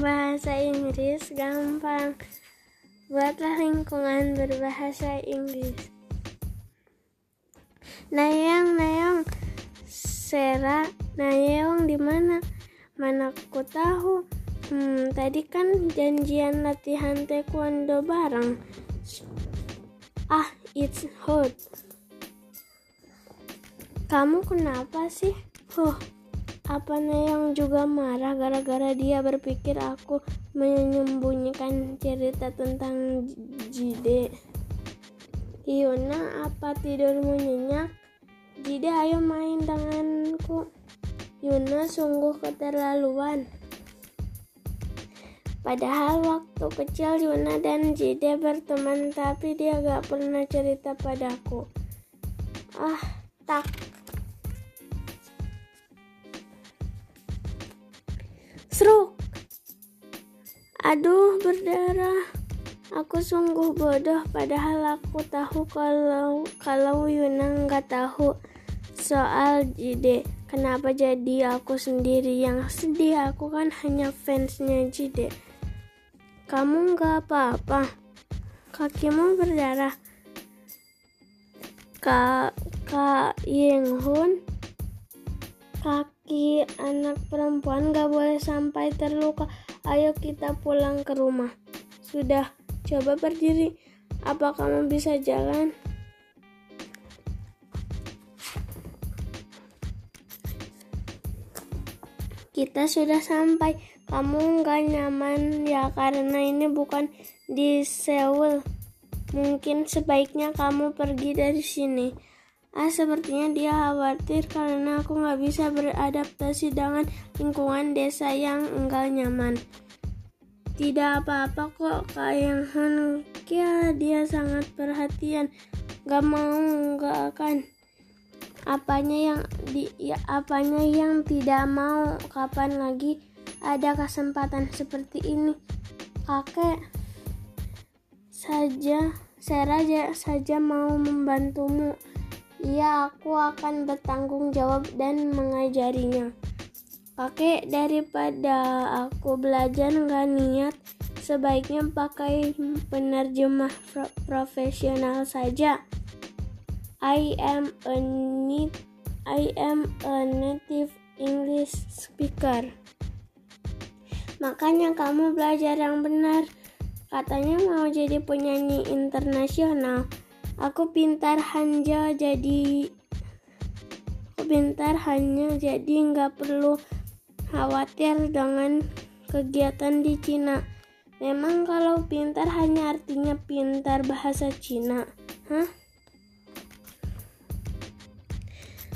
bahasa Inggris gampang. Buatlah lingkungan berbahasa Inggris. Nayang, Nayang, Sera, Nayang di mana? Mana aku tahu. Hmm, tadi kan janjian latihan taekwondo bareng. Ah, it's hot. Kamu kenapa sih? Huh, apa yang juga marah gara-gara dia berpikir aku menyembunyikan cerita tentang Jide? Yuna, apa tidurmu nyenyak? Jide, ayo main denganku. Yuna sungguh keterlaluan. Padahal waktu kecil Yuna dan Jide berteman tapi dia gak pernah cerita padaku. Ah, tak Seruk. Aduh, berdarah. Aku sungguh bodoh padahal aku tahu kalau kalau Yuna nggak tahu soal Jide. Kenapa jadi aku sendiri yang sedih? Aku kan hanya fansnya Jide. Kamu nggak apa-apa. Kakimu berdarah. Kak Kak Ying Hun kaki anak perempuan gak boleh sampai terluka. Ayo kita pulang ke rumah. Sudah, coba berdiri. Apa kamu bisa jalan? Kita sudah sampai. Kamu nggak nyaman ya karena ini bukan di Seoul. Mungkin sebaiknya kamu pergi dari sini. Ah, sepertinya dia khawatir karena aku nggak bisa beradaptasi dengan lingkungan desa yang enggak nyaman. Tidak apa-apa kok, Kak Yang Han. Ya, dia sangat perhatian. Gak mau, gak akan. Apanya yang di, ya, apanya yang tidak mau? Kapan lagi ada kesempatan seperti ini? Kakek saja, saya saja mau membantumu Iya, aku akan bertanggung jawab dan mengajarinya. Kakek, daripada aku belajar nggak niat, sebaiknya pakai penerjemah pro profesional saja. I am a need, I am a native English speaker. Makanya kamu belajar yang benar. Katanya mau jadi penyanyi internasional. Aku pintar hanya jadi aku pintar hanya jadi nggak perlu khawatir dengan kegiatan di Cina. Memang kalau pintar hanya artinya pintar bahasa Cina. Hah?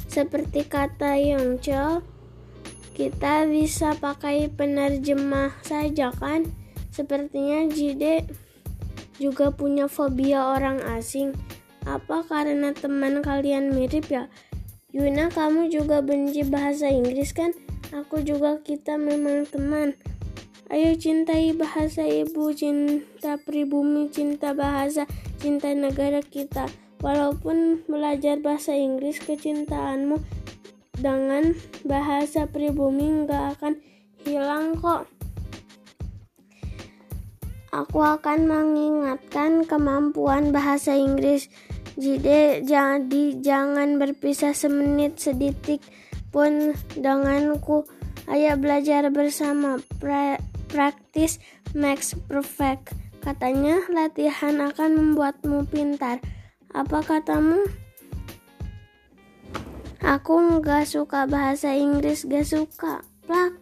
Seperti kata Yongcho, kita bisa pakai penerjemah saja kan? Sepertinya Jide juga punya fobia orang asing. Apa karena teman kalian mirip ya? Yuna, kamu juga benci bahasa Inggris kan? Aku juga kita memang teman. Ayo cintai bahasa ibu, cinta pribumi, cinta bahasa, cinta negara kita. Walaupun belajar bahasa Inggris, kecintaanmu dengan bahasa pribumi nggak akan hilang kok. Aku akan mengingatkan kemampuan bahasa Inggris jadi jangan berpisah semenit sedetik pun denganku. Ayo belajar bersama. Pra practice makes perfect. Katanya latihan akan membuatmu pintar. Apa katamu? Aku nggak suka bahasa Inggris, gak suka. Plak,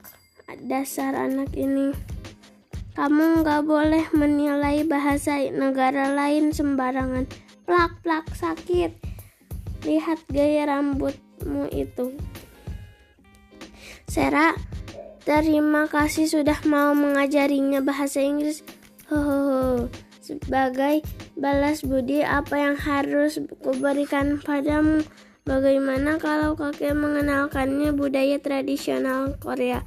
dasar anak ini. Kamu nggak boleh menilai bahasa negara lain sembarangan plak-plak sakit. Lihat gaya rambutmu itu. Sera, terima kasih sudah mau mengajarinya bahasa Inggris. Hohoho. Sebagai balas budi apa yang harus kuberikan padamu? Bagaimana kalau kakek mengenalkannya budaya tradisional Korea?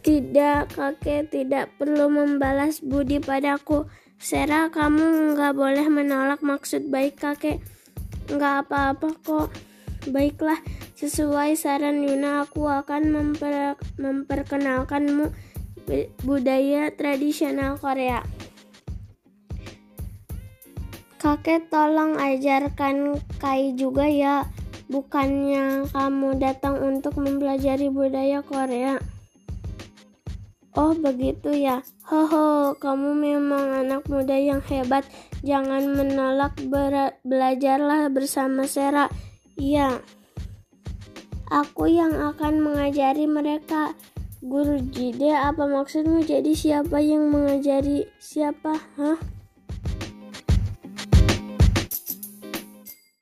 Tidak, kakek tidak perlu membalas budi padaku. Sera, kamu nggak boleh menolak maksud baik kakek. Nggak apa-apa kok. Baiklah, Sesuai saran Yuna, aku akan memper memperkenalkanmu budaya tradisional Korea. Kakek tolong ajarkan Kai juga ya. Bukannya kamu datang untuk mempelajari budaya Korea. Oh begitu ya. Hoho, kamu memang anak muda yang hebat. Jangan menolak belajarlah bersama Sera. Iya. Aku yang akan mengajari mereka. Guru Jide, apa maksudmu? Jadi siapa yang mengajari siapa? Hah?